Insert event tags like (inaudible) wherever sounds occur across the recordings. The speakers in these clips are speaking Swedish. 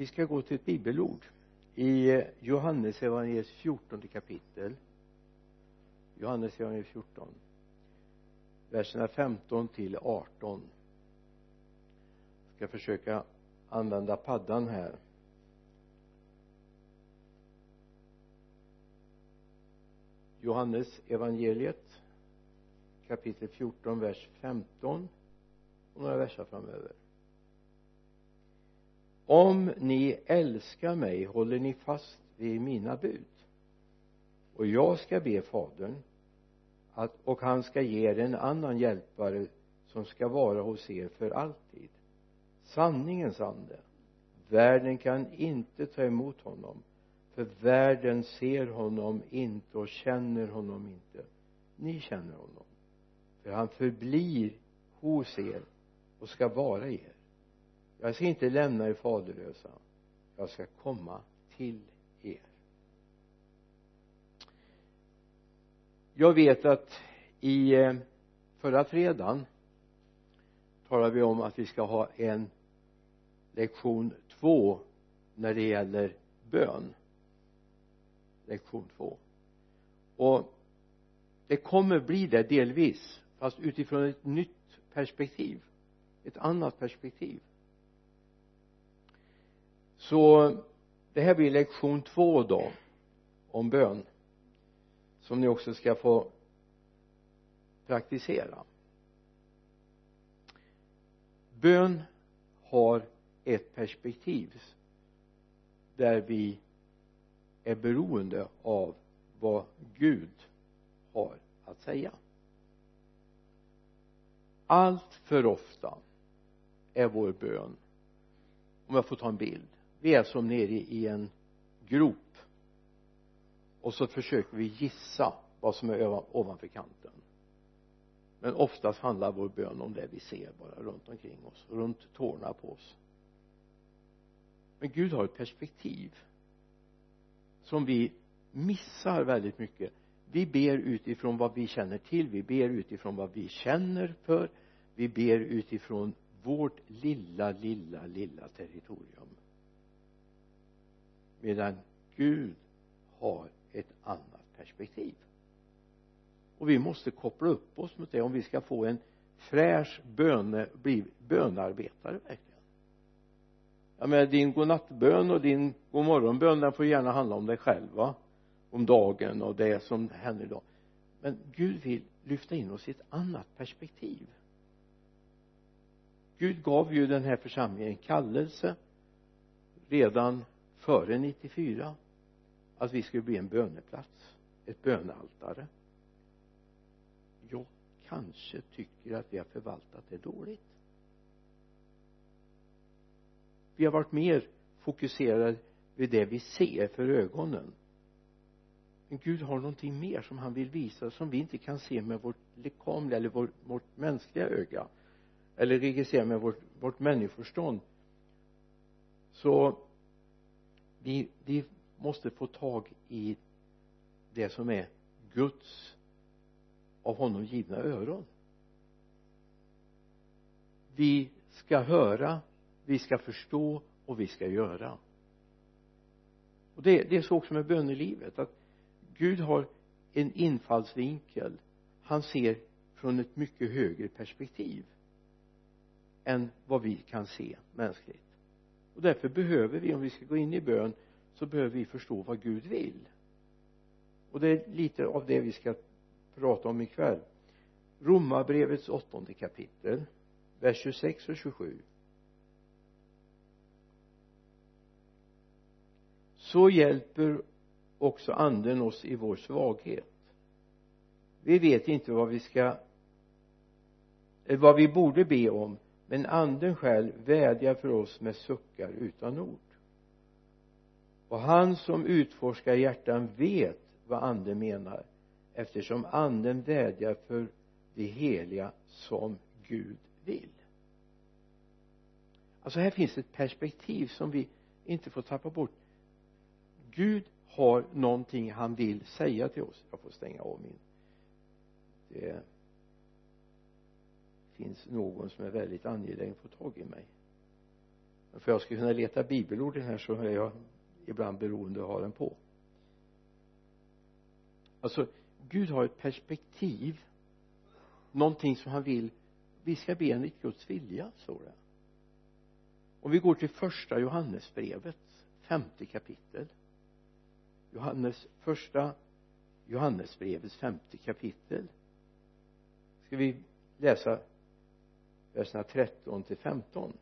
vi ska gå till ett bibelord i eh, Johannes evangeliets 14 kapitel. Johannes evangeliet 14 verserna 15 till 18 jag ska försöka använda paddan här. Johannes evangeliet kapitel 14 vers 15 och några verser framöver om ni älskar mig håller ni fast vid mina bud. Och jag ska be fadern att, och han ska ge er en annan hjälpare som ska vara hos er för alltid. Sanningens ande. Världen kan inte ta emot honom för världen ser honom inte och känner honom inte. Ni känner honom för han förblir hos er och ska vara er jag ska inte lämna er faderlösa. Jag ska komma till er. Jag vet att i eh, förra fredagen talade vi om att vi ska ha en lektion två när det gäller bön. Lektion två. Och det kommer bli det delvis fast utifrån ett nytt perspektiv ett annat perspektiv så det här blir lektion två då om bön som ni också ska få praktisera. Bön har ett perspektiv där vi är beroende av vad Gud har att säga. Allt för ofta är vår bön om jag får ta en bild vi är som nere i en grop. Och så försöker vi gissa vad som är ovanför kanten. Men oftast handlar vår bön om det vi ser bara runt omkring oss runt tårna på oss. Men Gud har ett perspektiv som vi missar väldigt mycket. Vi ber utifrån vad vi känner till vi ber utifrån vad vi känner för vi ber utifrån vårt lilla lilla lilla territorium medan Gud har ett annat perspektiv. Och vi måste koppla upp oss mot det om vi ska få en fräsch böne, bli bönarbetare verkligen. Jag menar din godnattbön och din godmorgonbön den får gärna handla om dig själv va? Om dagen och det som händer idag. Men Gud vill lyfta in oss i ett annat perspektiv. Gud gav ju den här församlingen en kallelse redan före 94 att vi skulle bli en böneplats. Ett bönealtare. Jag kanske tycker att vi har förvaltat det dåligt. Vi har varit mer fokuserade vid det vi ser för ögonen. Men Gud har någonting mer som han vill visa som vi inte kan se med vårt lekamliga eller vårt, vårt mänskliga öga. Eller registrera med vårt, vårt människoförstånd så vi, vi måste få tag i det som är Guds av honom givna öron. Vi ska höra vi ska förstå och vi ska göra. Och det, det är så också med bönelivet att Gud har en infallsvinkel. Han ser från ett mycket högre perspektiv än vad vi kan se mänskligt och därför behöver vi om vi ska gå in i bön så behöver vi förstå vad Gud vill. Och det är lite av det vi ska prata om ikväll. Romarbrevets åttonde kapitel vers 26 och 27 så hjälper också anden oss i vår svaghet. Vi vet inte vad vi ska vad vi borde be om men anden själv vädjar för oss med suckar utan ord. Och han som utforskar hjärtan vet vad anden menar eftersom anden vädjar för det heliga som Gud vill. Alltså här finns ett perspektiv som vi inte får tappa bort. Gud har någonting han vill säga till oss. Jag får stänga av min det finns någon som är väldigt angelägen att få tag i mig. För jag ska kunna leta bibelorden här så är jag ibland beroende av att ha den på. Alltså Gud har ett perspektiv. Någonting som han vill vi ska be enligt Guds vilja står det. Om vi går till första Johannesbrevet femte kapitel. Johannes första Johannesbrevets femte kapitel. Ska vi läsa verserna 13 till 15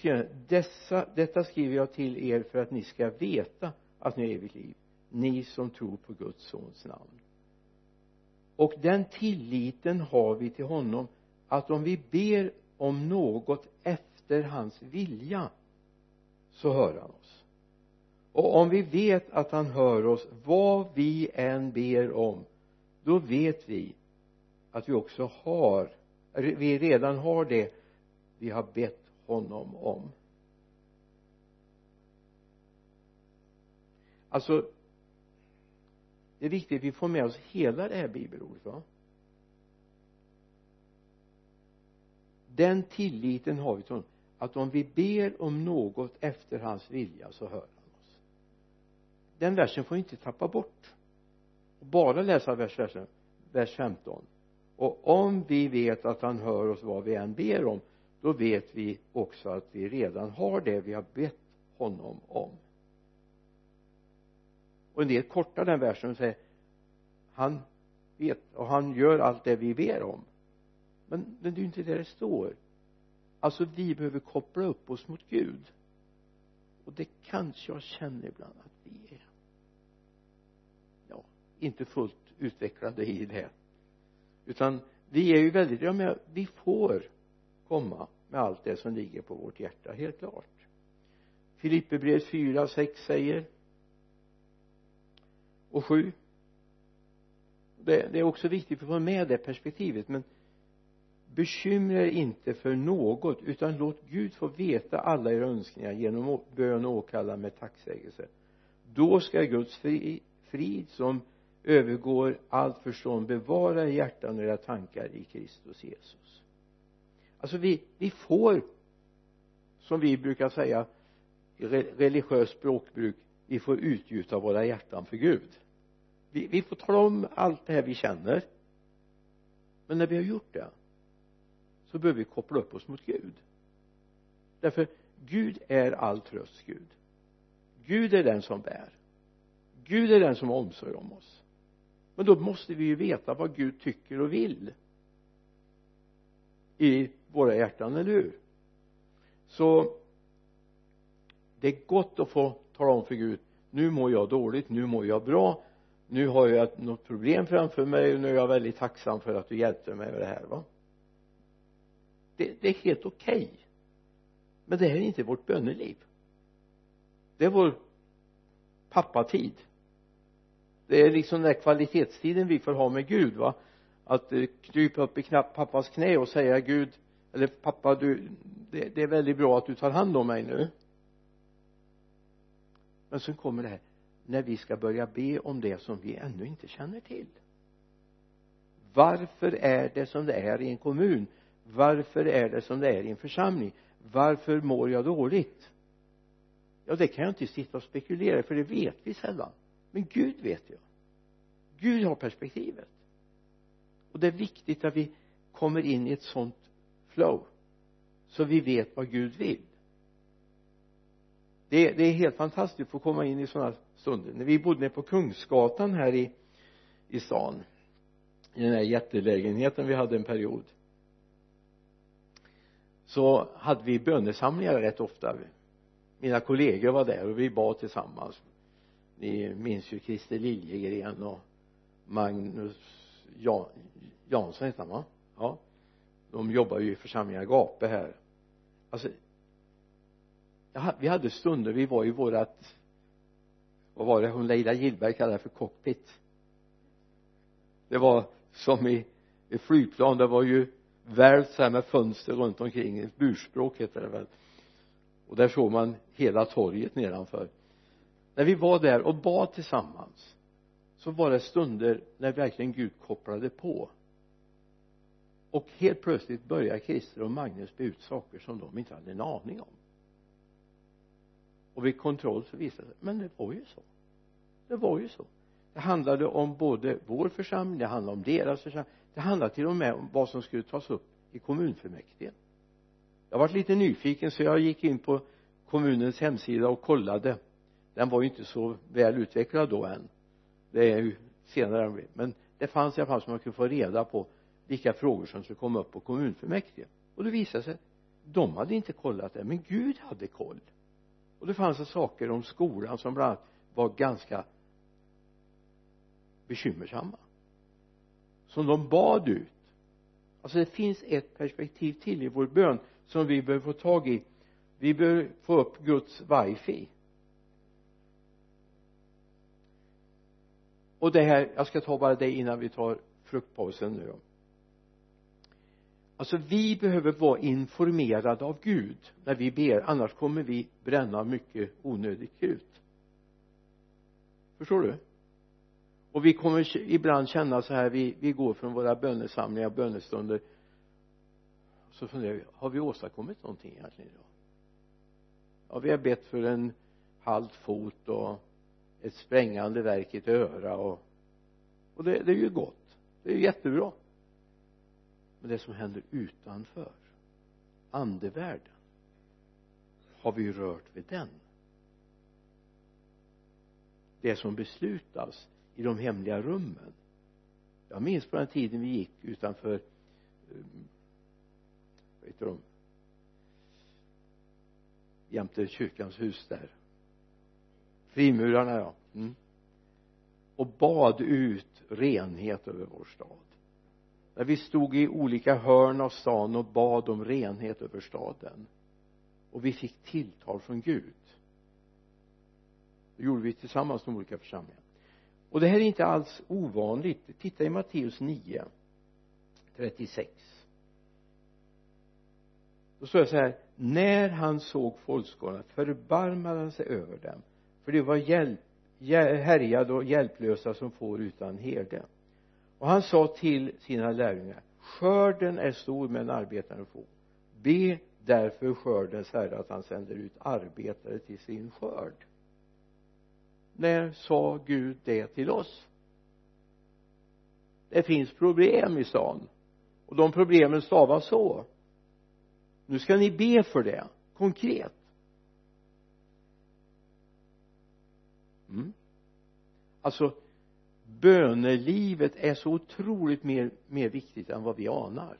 skriver dessa, detta skriver jag till er för att ni ska veta att ni har evigt liv. Ni som tror på Guds sons namn. Och den tilliten har vi till honom att om vi ber om något efter hans vilja så hör han oss och om vi vet att han hör oss vad vi än ber om då vet vi att vi också har vi redan har det vi har bett honom om. Alltså det är viktigt att vi får med oss hela det här bibelordet va? Den tilliten har vi till honom att om vi ber om något efter hans vilja så hör han den versen får vi inte tappa bort. Bara läsa vers, vers, vers 15 och om vi vet att han hör oss vad vi än ber om då vet vi också att vi redan har det vi har bett honom om. Och en del kortar den versen och säger han vet och han gör allt det vi ber om. Men, men det är ju inte det det står. Alltså vi behöver koppla upp oss mot Gud. Och det kanske jag känner ibland att vi är inte fullt utvecklade i det utan vi är ju väldigt, ja men vi får komma med allt det som ligger på vårt hjärta helt klart. Filipperbrevet 4, 6 säger och 7 det, det är också viktigt att få med det perspektivet men bekymra er inte för något utan låt Gud få veta alla era önskningar genom bön och åkallan med tacksägelse. Då ska Guds fri, frid som övergår allt förstånd. Bevara hjärtan och era tankar i Kristus Jesus. Alltså vi, vi får som vi brukar säga i religiöst språkbruk vi får utgjuta våra hjärtan för Gud. Vi, vi får tala om allt det här vi känner. Men när vi har gjort det så behöver vi koppla upp oss mot Gud. Därför Gud är all tröst Gud. Gud är den som bär. Gud är den som har omsorg om oss men då måste vi ju veta vad Gud tycker och vill i våra hjärtan, eller hur? Så det är gott att få tala om för Gud nu mår jag dåligt, nu mår jag bra nu har jag något problem framför mig och nu är jag väldigt tacksam för att du hjälpte mig med det här va? Det, det är helt okej. Okay. men det här är inte vårt böneliv. Det är vår pappatid det är liksom den där kvalitetstiden vi får ha med Gud va? Att eh, krypa upp i pappas knä och säga Gud eller pappa du det, det är väldigt bra att du tar hand om mig nu. Men sen kommer det här när vi ska börja be om det som vi ännu inte känner till. Varför är det som det är i en kommun? Varför är det som det är i en församling? Varför mår jag dåligt? Ja det kan jag inte sitta och spekulera för det vet vi sällan men Gud vet ju. Gud har perspektivet. Och det är viktigt att vi kommer in i ett sånt flow så vi vet vad Gud vill. Det, det är helt fantastiskt att få komma in i sådana stunder. När vi bodde nere på Kungsgatan här i i stan i den här jättelägenheten vi hade en period så hade vi bönesamlingar rätt ofta. Mina kollegor var där och vi bad tillsammans ni minns ju Christer Liljegren och Magnus Jan, Jansson heter han va? Ja. De jobbar ju i församlingen Agape här. Alltså vi hade stunder vi var i vårat vad var det hon Leila Gillberg kallade för cockpit? Det var som i, i flygplan det var ju välvt så här med fönster runt omkring ett burspråk heter det väl. Och där såg man hela torget nedanför när vi var där och bad tillsammans så var det stunder när verkligen Gud kopplade på. Och helt plötsligt började Christer och Magnus be ut saker som de inte hade en aning om. Och vid kontroll så visade det sig men det var ju så. Det var ju så. Det handlade om både vår församling det handlade om deras församling det handlade till och med om vad som skulle tas upp i kommunfullmäktige. Jag var lite nyfiken så jag gick in på kommunens hemsida och kollade den var ju inte så väl utvecklad då än. Det är ju senare men det fanns i alla fall så man kunde få reda på vilka frågor som skulle komma upp på kommunfullmäktige. Och det visade sig de hade inte kollat det. Men Gud hade koll. Och det fanns det saker om skolan som bland annat var ganska bekymmersamma. Som de bad ut. Alltså det finns ett perspektiv till i vår bön som vi behöver få tag i. Vi behöver få upp Guds wifi. Och det här jag ska ta bara det innan vi tar fruktpausen nu då. Alltså vi behöver vara informerade av Gud när vi ber annars kommer vi bränna mycket onödigt krut. Förstår du? Och vi kommer ibland känna så här vi, vi går från våra bönesamlingar och bönestunder så funderar vi har vi åstadkommit någonting egentligen idag? Ja vi har bett för en halv fot och ett sprängande verk i ett öra och och det, det är ju gott. Det är ju jättebra. Men det som händer utanför andevärlden har vi rört vid den. Det som beslutas i de hemliga rummen. Jag minns på den tiden vi gick utanför eh, vad heter de? Jämte kyrkans hus där frimurarna ja. Mm. och bad ut renhet över vår stad. När vi stod i olika hörn av stan och bad om renhet över staden. Och vi fick tilltal från Gud. Det gjorde vi tillsammans med olika församlingar. Och det här är inte alls ovanligt. Titta i Matteus 9 36 då står det så här. När han såg folkskaran förbarmade han sig över dem för det var hjälp, härjade och hjälplösa som får utan herde. Och han sa till sina lärjungar skörden är stor men arbetarna få. Be därför skördens herre att han sänder ut arbetare till sin skörd. När sa Gud det till oss? Det finns problem i stan och de problemen stavas så. Nu ska ni be för det konkret. Alltså bönelivet är så otroligt mer, mer viktigt än vad vi anar.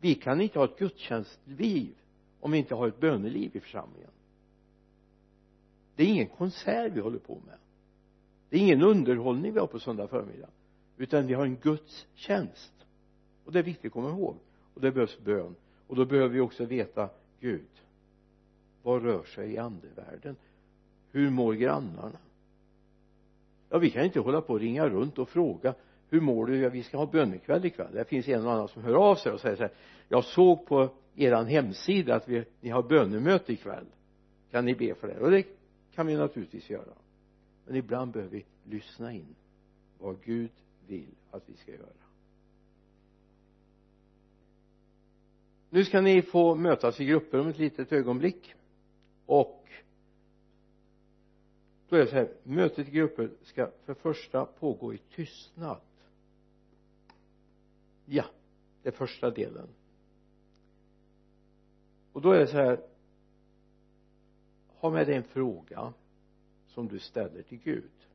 Vi kan inte ha ett gudstjänstliv om vi inte har ett böneliv i församlingen. Det är ingen konsert vi håller på med. Det är ingen underhållning vi har på söndag förmiddag utan vi har en gudstjänst. Och det är viktigt att komma ihåg. Och det behövs bön. Och då behöver vi också veta Gud vad rör sig i andevärlden? Hur mår grannarna? Ja vi kan inte hålla på och ringa runt och fråga hur mår du? Ja vi ska ha bönekväll ikväll. Det finns en och annan som hör av sig och säger så här jag såg på eran hemsida att vi, ni har bönemöte ikväll. Kan ni be för det? Och det kan vi naturligtvis göra. Men ibland behöver vi lyssna in vad Gud vill att vi ska göra. Nu ska ni få mötas i grupper om ett litet ögonblick. Och då är det så här mötet i grupper ska för första pågå i tystnad. Ja det är första delen. Och då är det så här ha med dig en fråga som du ställer till Gud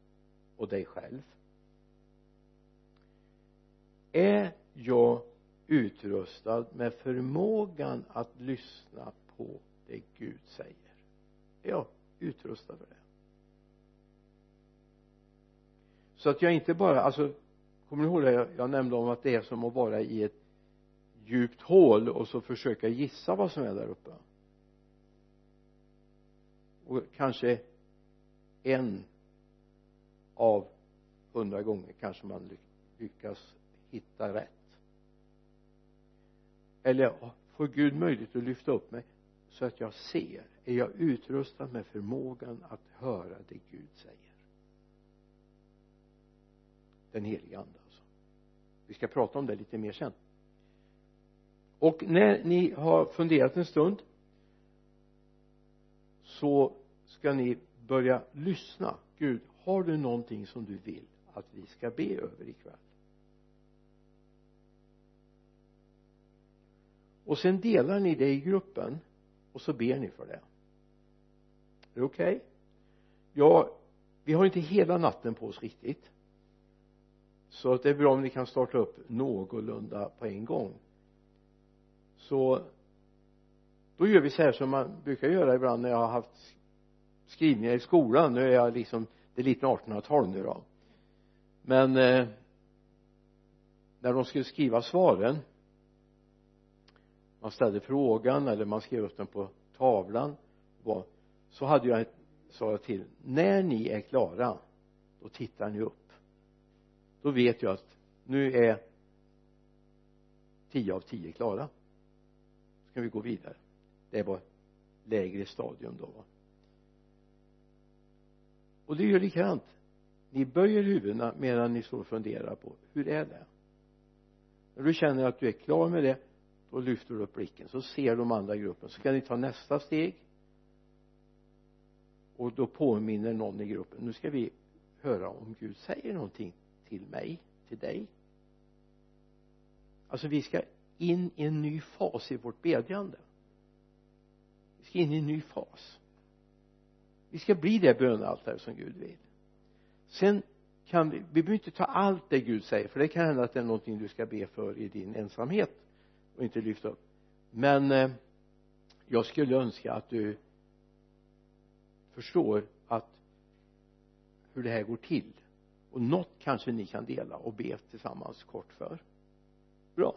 och dig själv. Är jag utrustad med förmågan att lyssna på det Gud säger? Är jag utrustad för det? Så att jag inte bara alltså kommer ni ihåg det jag, jag nämnde om att det är som att vara i ett djupt hål och så försöka gissa vad som är där uppe? Och kanske en av hundra gånger kanske man lyckas hitta rätt. Eller får Gud möjlighet att lyfta upp mig så att jag ser? Är jag utrustad med förmågan att höra det Gud säger? Den helige ande alltså. Vi ska prata om det lite mer sen. Och när ni har funderat en stund så ska ni börja lyssna. Gud har du någonting som du vill att vi ska be över ikväll? Och sen delar ni det i gruppen och så ber ni för det. Är det okej? Okay? ja vi har inte hela natten på oss riktigt så att det är bra om ni kan starta upp någorlunda på en gång. Så då gör vi så här som man brukar göra ibland när jag har haft skrivningar i skolan. Nu är jag liksom det är lite 1800-tal nu då. Men eh, när de skulle skriva svaren man ställde frågan eller man skrev upp den på tavlan så hade jag sa jag till. När ni är klara då tittar ni upp då vet jag att nu är tio av tio klara. Så kan vi gå vidare. Det var lägre stadium då. Och det är ju likadant. Ni böjer huvudena medan ni står och funderar på hur är det? När du känner att du är klar med det då lyfter du upp blicken. Så ser de andra gruppen. Så kan ni ta nästa steg. Och då påminner någon i gruppen. Nu ska vi höra om Gud säger någonting till mig, till dig. Alltså vi ska in i en ny fas i vårt bedjande. Vi ska in i en ny fas. Vi ska bli det bönaltare som Gud vill. Sen kan vi, vi behöver inte ta allt det Gud säger för det kan hända att det är någonting du ska be för i din ensamhet och inte lyfta upp. Men eh, jag skulle önska att du förstår att hur det här går till och något kanske ni kan dela och be tillsammans kort för. Bra.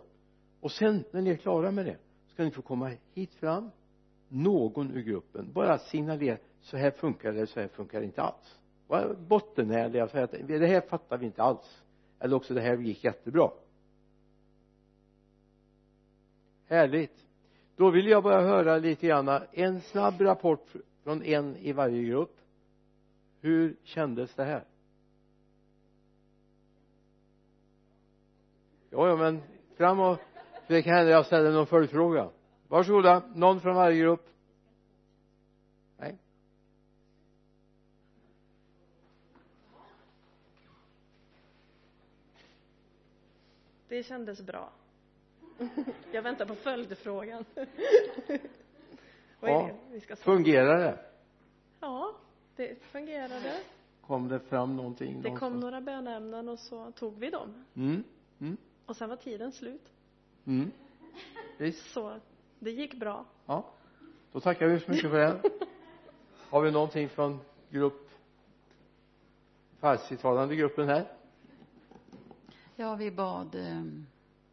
Och sen när ni är klara med det ska ni få komma hit fram någon ur gruppen. Bara signalera så här funkar det, så här funkar det inte alls. Var bottenärliga och säga att det här fattar vi inte alls. Eller också det här gick jättebra. Härligt. Då vill jag bara höra lite grann. En snabb rapport från en i varje grupp. Hur kändes det här? Ja, ja men fram och det kan hända jag ställer någon följdfråga. Varsågoda någon från varje grupp. Nej. Det kändes bra. Jag väntar på följdfrågan. Vad är det vi ska fungerar det? Ja det fungerade kom det fram någonting det kom några bönämnen och så tog vi dem. Mm. Mm. Och sen var tiden slut. Mm. Visst. så det gick bra. Ja. Då tackar vi så mycket för det. (laughs) Har vi någonting från grupp farsitalande gruppen här? Ja vi bad eh,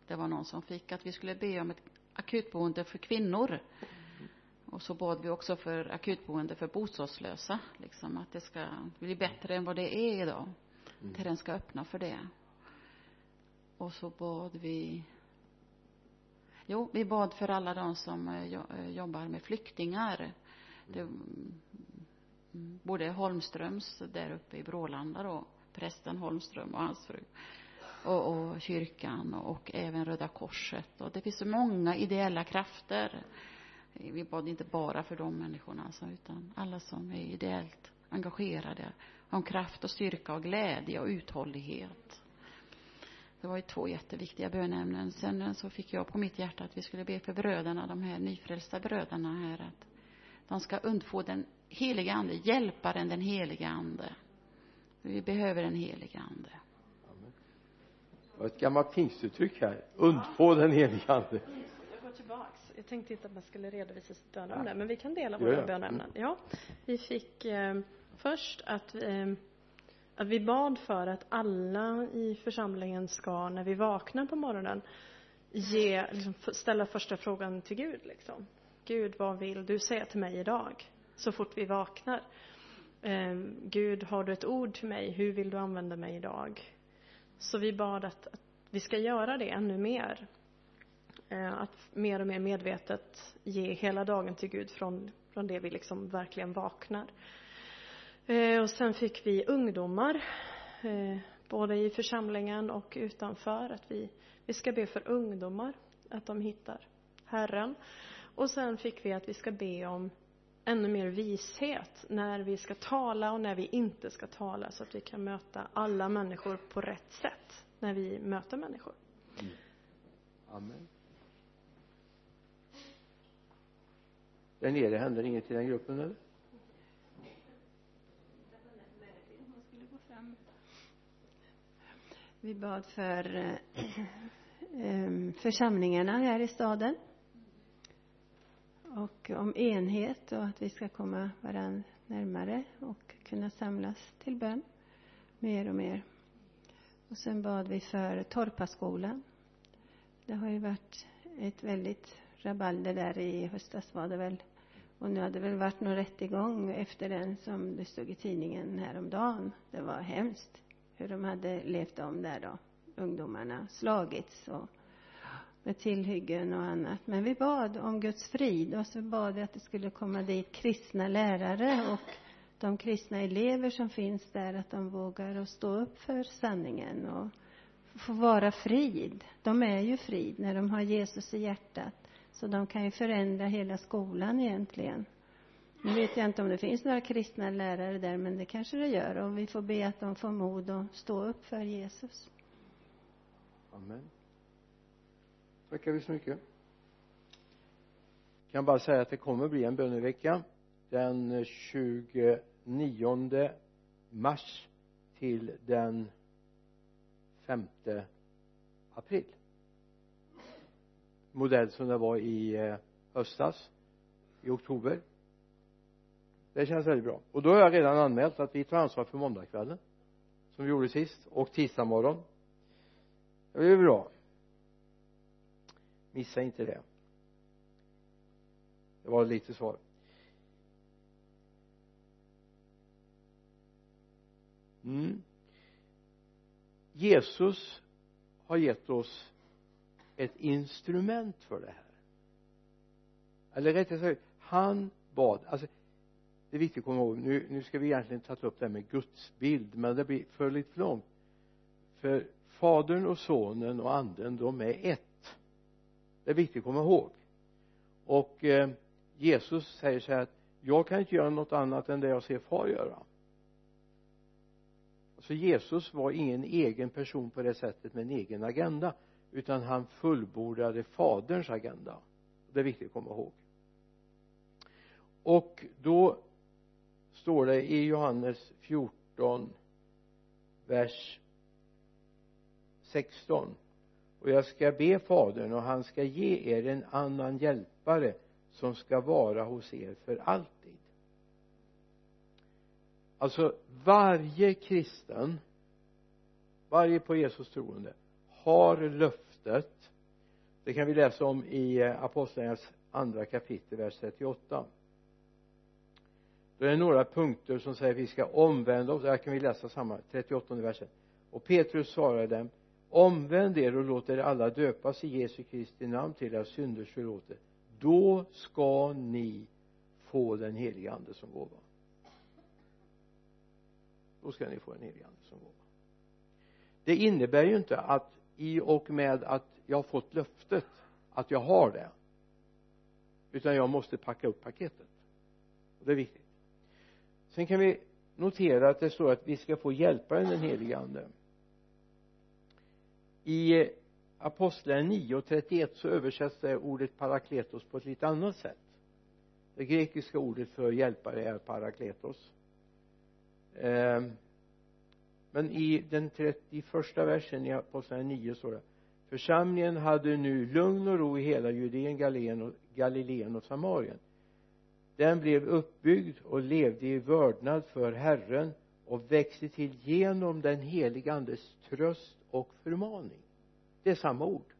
det var någon som fick att vi skulle be om ett akutboende för kvinnor. Och så bad vi också för akutboende för bostadslösa liksom att det ska bli bättre än vad det är idag. Mm. den ska öppna för det och så bad vi jo vi bad för alla de som eh, eh, jobbar med flyktingar. Det mm, mm, både Holmströms där uppe i Brålanda då prästen Holmström och hans fru och, och kyrkan och även Röda korset. Och det finns så många ideella krafter. Vi bad inte bara för de människorna alltså, utan alla som är ideellt engagerade om kraft och styrka och glädje och uthållighet det var ju två jätteviktiga bönämnen. Sen så fick jag på mitt hjärta att vi skulle be för bröderna de här nyfrälsta bröderna här att de ska undfå den heliga ande hjälparen den heliga ande. Vi behöver den heliga ande. Det var ett gammalt pingstuttryck här. Undfå den heliga ande. Jag går tillbaks. Jag tänkte inte att man skulle redovisa sitt bönämne men vi kan dela våra ja, ja. bönämnen. Ja vi fick eh, först att eh, vi bad för att alla i församlingen ska när vi vaknar på morgonen ge, liksom, ställa första frågan till Gud liksom. Gud vad vill du säga till mig idag? Så fort vi vaknar. Eh, Gud har du ett ord till mig? Hur vill du använda mig idag? Så vi bad att, att vi ska göra det ännu mer. Eh, att mer och mer medvetet ge hela dagen till Gud från, från det vi liksom verkligen vaknar eh, och sen fick vi ungdomar eh, både i församlingen och utanför att vi, vi ska be för ungdomar att de hittar Herren och sen fick vi att vi ska be om ännu mer vishet när vi ska tala och när vi inte ska tala så att vi kan möta alla människor på rätt sätt när vi möter människor. Mm. Amen. Där nere händer inget i den gruppen eller? Vi bad för eh, (clears throat) ehm, församlingarna här i staden och om enhet och att vi ska komma varandra närmare och kunna samlas till bön mer och mer. Och sen bad vi för Torpaskolan. Det har ju varit ett väldigt rabalder där i höstas var det väl. Och nu hade det väl varit någon rättegång efter den som det stod i tidningen häromdagen. Det var hemskt hur de hade levt om där då. Ungdomarna slagits och med tillhyggen och annat. Men vi bad om Guds frid och så bad vi att det skulle komma dit kristna lärare och de kristna elever som finns där, att de vågar att stå upp för sanningen och få vara frid. De är ju frid när de har Jesus i hjärtat. Så de kan ju förändra hela skolan egentligen. Nu vet jag inte om det finns några kristna lärare där, men det kanske det gör. Och vi får be att de får mod att stå upp för Jesus. Amen. Tackar vi så mycket. Jag kan bara säga att det kommer bli en bönevecka den 29 mars till den 5 april. Modell som det var i eh, höstas i oktober det känns väldigt bra. Och då har jag redan anmält att vi tar ansvar för måndagskvällen som vi gjorde sist och tisdag morgon. Det blir bra. Missa inte det. Det var lite svar. Mm. Jesus har gett oss ett instrument för det här. Eller rättare sagt han bad. Alltså det är viktigt att komma ihåg. Nu, nu ska vi egentligen ta upp det här med gudsbild men det blir för lite långt. För fadern och sonen och anden de är ett. Det är viktigt att komma ihåg. Och eh, Jesus säger så här att jag kan inte göra något annat än det jag ser far göra. Så Jesus var ingen egen person på det sättet med en egen agenda utan han fullbordade faderns agenda. Det är viktigt att komma ihåg. Och då står det i Johannes 14 vers 16 och jag ska be fadern och han ska ge er en annan hjälpare som ska vara hos er för alltid. Alltså varje kristen varje på Jesus troende har löftet. Det kan vi läsa om i apostlagärningarnas andra kapitel vers 38 då är det några punkter som säger att vi ska omvända oss. Här kan vi läsa samma 38 versen. Och Petrus svarade dem omvänd er och låt er alla döpas i Jesu Kristi namn till era synders förlåtelse. Då ska ni få den helige ande som gåva. Då ska ni få den helige ande som gåva. Det innebär ju inte att i och med att jag har fått löftet att jag har det utan jag måste packa upp paketet. Och det är viktigt sen kan vi notera att det står att vi ska få hjälparen den helige ande. I apostlagärningarna 9 och 31 så översätts det ordet parakletos på ett lite annat sätt. Det grekiska ordet för hjälpare är parakletos. Ehm, men i den 31 versen i apostlagärningarna 9 står det församlingen hade nu lugn och ro i hela Judeen, Galileen och, Galileen och Samarien den blev uppbyggd och levde i vördnad för Herren och växte till genom den helige andes tröst och förmaning. Det är samma ord.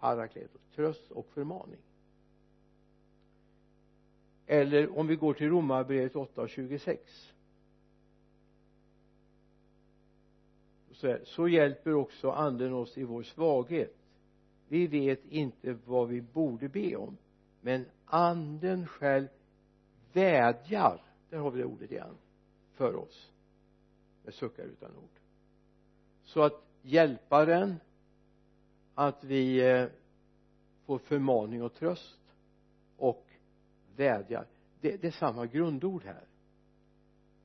Parakletos, tröst och förmaning. Eller om vi går till romarbrevet 8 och 26 så, här, så hjälper också anden oss i vår svaghet. Vi vet inte vad vi borde be om men anden själv vädjar där har vi det ordet igen för oss med suckar utan ord. Så att hjälparen att vi eh, får förmaning och tröst och vädjar. Det, det är samma grundord här.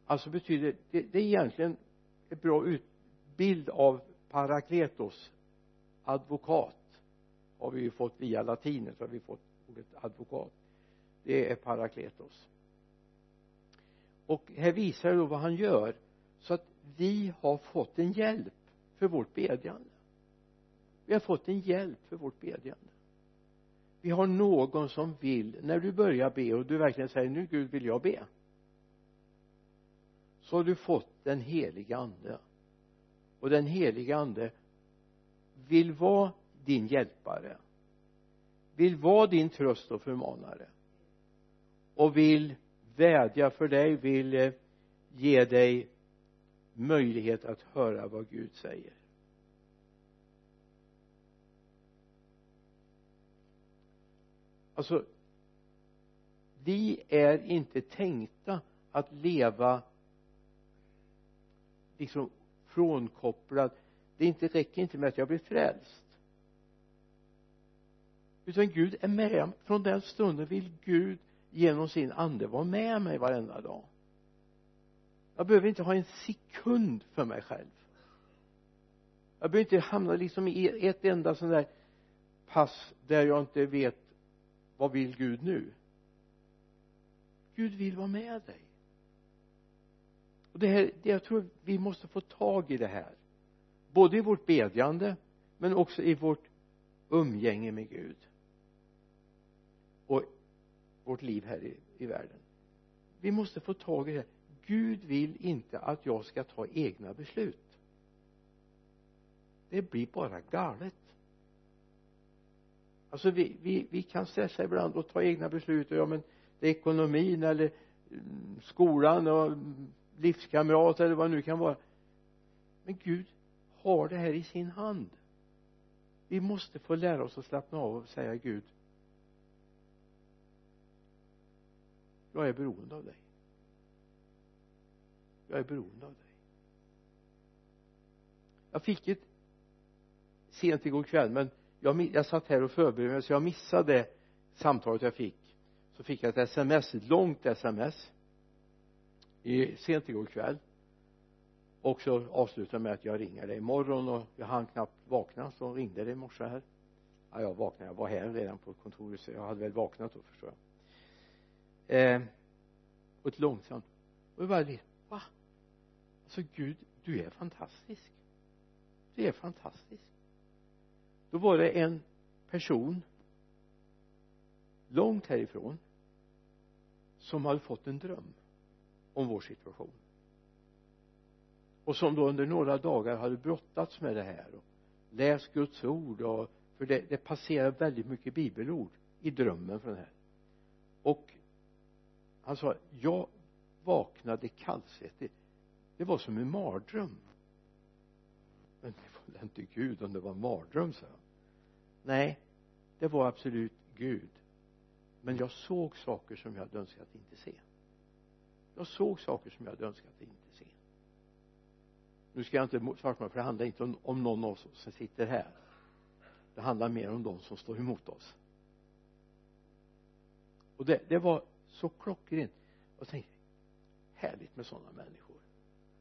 Alltså betyder det, det är egentligen en bra bild av parakletos advokat har vi ju fått via latinet så har vi fått ordet advokat. Det är parakletos och här visar det då vad han gör så att vi har fått en hjälp för vårt bedjande. Vi har fått en hjälp för vårt bedjande. Vi har någon som vill när du börjar be och du verkligen säger nu Gud vill jag be. Så har du fått den heliga ande. Och den heliga ande vill vara din hjälpare vill vara din tröst och förmanare och vill vädja för dig vill eh, ge dig möjlighet att höra vad Gud säger. Alltså vi är inte tänkta att leva liksom frånkopplad. Det inte räcker inte med att jag blir frälst. Utan Gud är med från den stunden vill Gud genom sin ande vara med mig varenda dag. Jag behöver inte ha en sekund för mig själv. Jag behöver inte hamna liksom i ett enda sånt där pass där jag inte vet vad vill Gud nu? Gud vill vara med dig. Och det här det jag tror vi måste få tag i det här. Både i vårt bedjande men också i vårt umgänge med Gud vårt liv här i, i världen. Vi måste få tag i det Gud vill inte att jag ska ta egna beslut. Det blir bara galet. Alltså vi, vi, vi kan stressa ibland och ta egna beslut och ja men det är ekonomin eller mm, skolan och mm, livskamrat eller vad det nu kan vara. Men Gud har det här i sin hand. Vi måste få lära oss att slappna av och säga Gud jag är beroende av dig. Jag är beroende av dig. Jag fick ett sent igår kväll men jag, jag satt här och förberedde mig så jag missade samtalet jag fick. Så fick jag ett sms, ett långt sms i, sent igår kväll. Och så avslutade med att jag ringer dig imorgon och jag hann knappt vakna så ringde det i morse här. Ja jag vaknade, jag var här redan på kontoret så jag hade väl vaknat då förstår jag eh, och ett långsamt. Och jag bara va? Alltså Gud du är fantastisk. Du är fantastisk. Då var det en person långt härifrån som hade fått en dröm om vår situation. Och som då under några dagar hade brottats med det här och läst Guds ord och för det, det passerar väldigt mycket bibelord i drömmen från den här. Och han sa jag vaknade kallsvettig det var som en mardröm. Men det var inte Gud om det var en mardröm sa jag nej det var absolut Gud. Men jag såg saker som jag hade önskat inte se. Jag såg saker som jag hade önskat inte se. Nu ska jag inte svartmåla för det handlar inte om, om någon av oss som sitter här. Det handlar mer om de som står emot oss. Och det, det var så klockrent. Och tänkte härligt med sådana människor.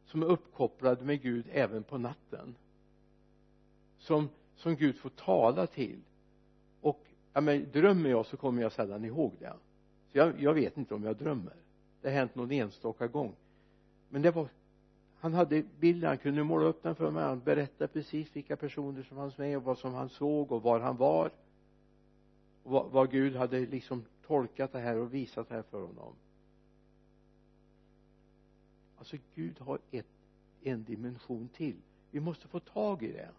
Som är uppkopplade med Gud även på natten. Som, som Gud får tala till. Och ja men drömmer jag så kommer jag sällan ihåg det. Så jag, jag vet inte om jag drömmer. Det har hänt någon enstaka gång. Men det var han hade bilden, han kunde måla upp den för mig. Han berättade precis vilka personer som fanns med och vad som han såg och var han var. Och vad, vad Gud hade liksom tolkat det här och visat det här för honom. Alltså Gud har ett, en dimension till. Vi måste få tag i det.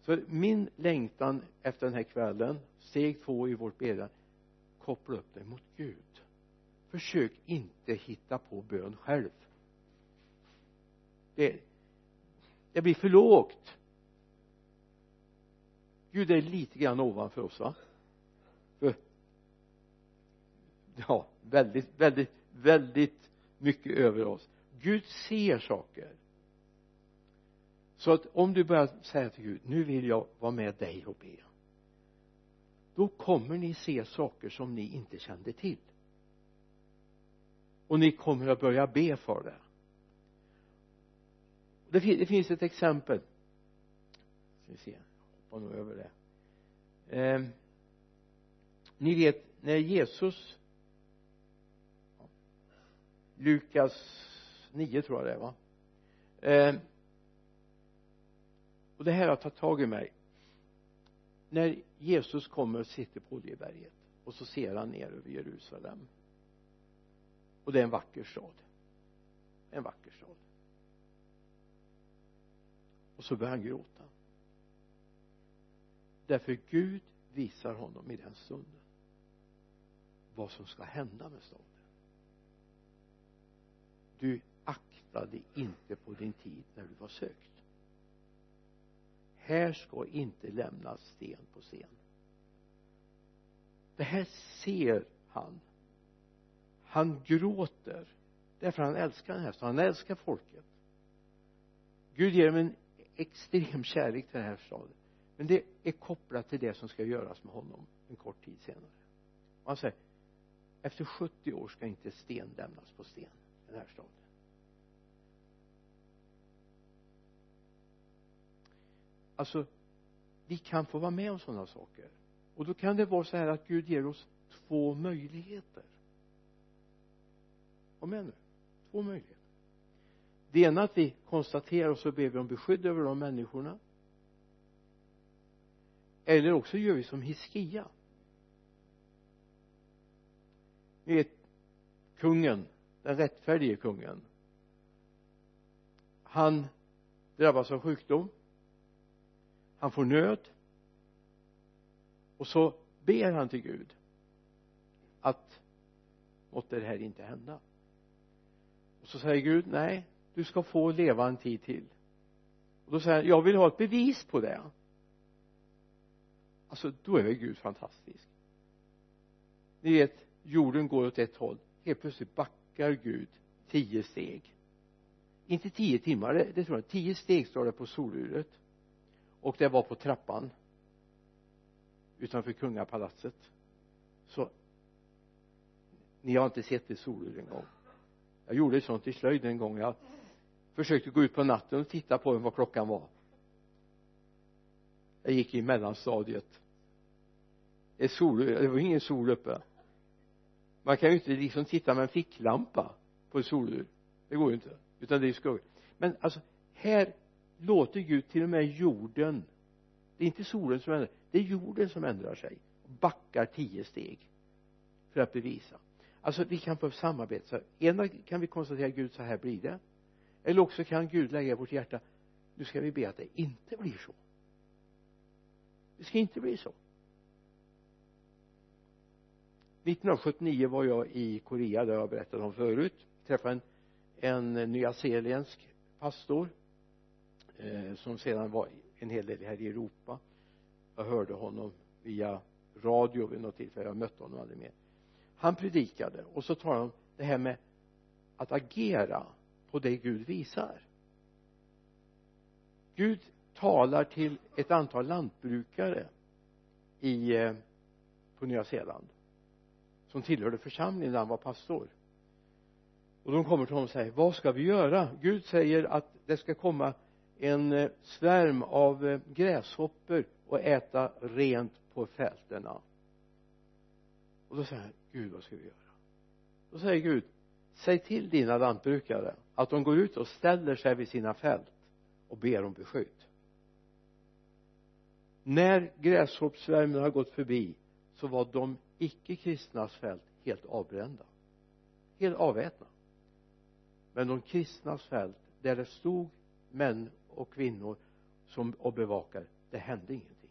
Så min längtan efter den här kvällen steg två i vårt bedjande koppla upp dig mot Gud. Försök inte hitta på bön själv. Det, det blir för lågt. Gud är lite grann ovanför oss va för ja väldigt väldigt väldigt mycket över oss. Gud ser saker. Så att om du börjar säga till Gud nu vill jag vara med dig och be. Då kommer ni se saker som ni inte kände till. Och ni kommer att börja be för det. Det, fin det finns ett exempel. Ska vi se hoppar nog över det. Eh, ni vet när Jesus Lukas 9 tror jag det är va? Eh, och det här har tagit tag i mig. När Jesus kommer och sitter på Oljeberget och så ser han ner över Jerusalem. Och det är en vacker stad. En vacker stad. Och så börjar han gråta. Därför Gud visar honom i den stunden vad som ska hända med staden du aktade inte på din tid när du var sökt. Här ska inte lämnas sten på sten. Det här ser han. Han gråter därför han älskar den här staden. Han älskar folket. Gud ger dem en extrem kärlek till den här staden. Men det är kopplat till det som ska göras med honom en kort tid senare. Och han säger efter 70 år ska inte sten lämnas på sten den här alltså vi kan få vara med om sådana saker. Och då kan det vara så här att Gud ger oss två möjligheter. Var med nu. Två möjligheter. Det ena att vi konstaterar och så ber vi om beskydd över de människorna. Eller också gör vi som Hiskia. Ni vet kungen den rättfärdige kungen. Han drabbas av sjukdom. Han får nöd. Och så ber han till Gud att måtte det här inte hända. Och så säger Gud nej du ska få leva en tid till. Och då säger han jag vill ha ett bevis på det. Alltså då är väl Gud fantastisk. Ni vet jorden går åt ett håll. Helt plötsligt backar Gud tio steg. Inte tio timmar det, det tror jag. Tio steg står det på soluret. Och det var på trappan. Utanför kungapalatset. Så ni har inte sett ett solur en gång. Jag gjorde ett sånt i slöjd en gång. Jag försökte gå ut på natten och titta på vad klockan var. Jag gick i mellanstadiet. Ett sol, det var ingen sol uppe man kan ju inte liksom titta med en ficklampa på ett solur. Det går ju inte. Utan det är skugga men alltså här låter Gud till och med jorden. Det är inte solen som ändrar. Det är jorden som ändrar sig. Backar tio steg för att bevisa. Alltså vi kan få samarbete. Så ena kan vi konstatera Gud så här blir det. Eller också kan Gud lägga i vårt hjärta. Nu ska vi be att det inte blir så. Det ska inte bli så. 1979 var jag i Korea det har jag berättat om förut. Träffade en, en nyzeeländsk pastor eh, som sedan var en hel del här i Europa. Jag hörde honom via radio vid något tillfälle. Jag mötte honom aldrig mer. Han predikade och så talade han om det här med att agera på det Gud visar. Gud talar till ett antal lantbrukare i eh, på Nya Zeeland som tillhörde församlingen när han var pastor. Och de kommer till honom och säger vad ska vi göra? Gud säger att det ska komma en eh, svärm av eh, gräshoppor och äta rent på fälterna och då säger han Gud vad ska vi göra? Då säger Gud säg till dina lantbrukare att de går ut och ställer sig vid sina fält och ber om beskydd. När gräshoppsvärmen har gått förbi så var de icke-kristnas fält helt avbrända helt avätna men de kristnas fält där det stod män och kvinnor som och bevakar det hände ingenting.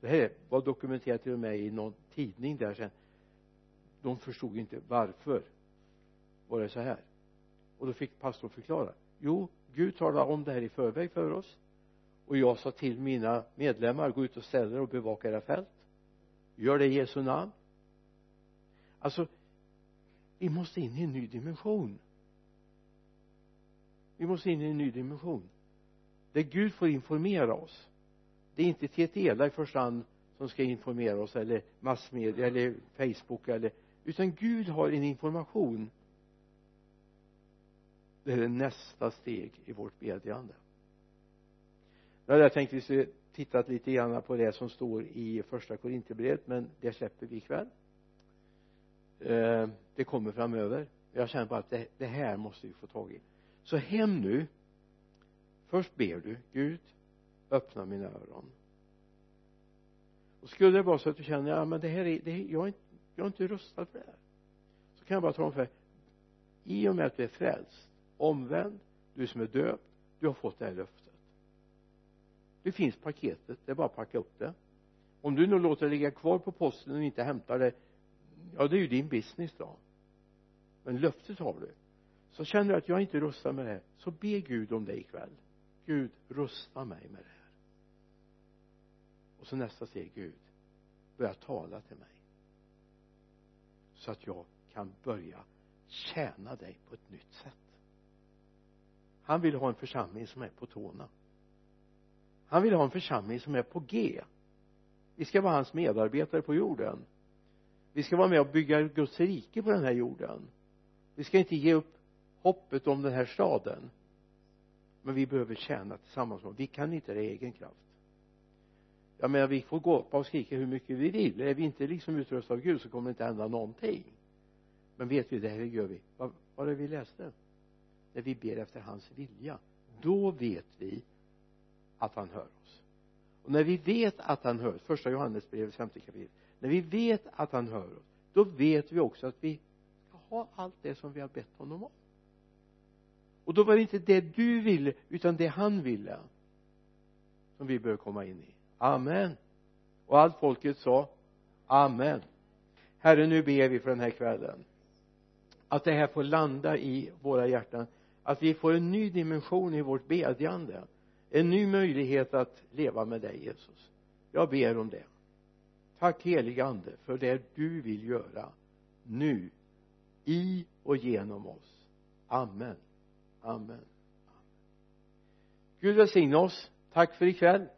Det här var dokumenterat till och med i någon tidning där sen. De förstod inte varför var det så här. Och då fick pastorn förklara. Jo Gud talade om det här i förväg för oss. Och jag sa till mina medlemmar gå ut och ställa er och bevaka era fält gör det i Jesu namn. Alltså vi måste in i en ny dimension. Vi måste in i en ny dimension. Där Gud får informera oss. Det är inte TTELA i första hand som ska informera oss eller massmedia eller Facebook eller utan Gud har en information. Det är nästa steg i vårt bedjande. Nu hade jag tänkt att vi skulle tittat lite grann på det som står i första Korinthierbrevet men det släpper vi ikväll. Eh, det kommer framöver. Jag känner bara att det, det här måste vi få tag i. Så hem nu. Först ber du Gud öppna mina öron. Och skulle det vara så att du känner ja men det här är, det här, jag, är inte, jag är inte rustad för det här. Så kan jag bara tala om för dig i och med att du är frälst omvänd du som är döpt du har fått det här löftet det finns paketet det är bara att packa upp det. Om du nu låter det ligga kvar på posten och inte hämtar det ja det är ju din business då. Men löftet har du. Så känner du att jag inte rustar med det här så be Gud om det ikväll. Gud rusta mig med det här. Och så nästa steg Gud börja tala till mig. Så att jag kan börja tjäna dig på ett nytt sätt. Han vill ha en församling som är på tårna han vill ha en församling som är på G. Vi ska vara hans medarbetare på jorden. Vi ska vara med och bygga Guds rike på den här jorden. Vi ska inte ge upp hoppet om den här staden. Men vi behöver tjäna tillsammans med vi kan inte det i egen kraft. Jag menar vi får gå upp och skrika hur mycket vi vill. Är vi inte liksom utrustade av Gud så kommer det inte hända någonting. Men vet vi det här gör vi. Vad var det vi läste? När vi ber efter hans vilja. Då vet vi att han hör oss. Och när vi vet att han hör oss första Johannesbrevet femte kapitel när vi vet att han hör oss då vet vi också att vi ska ha allt det som vi har bett honom om. Och då var det inte det du ville utan det han ville som vi bör komma in i. Amen. Och allt folket sa amen. Herre nu ber vi för den här kvällen att det här får landa i våra hjärtan att vi får en ny dimension i vårt bedjande en ny möjlighet att leva med dig Jesus. Jag ber om det. Tack helige ande för det du vill göra nu i och genom oss. Amen. Amen. Gud välsigne oss. Tack för ikväll.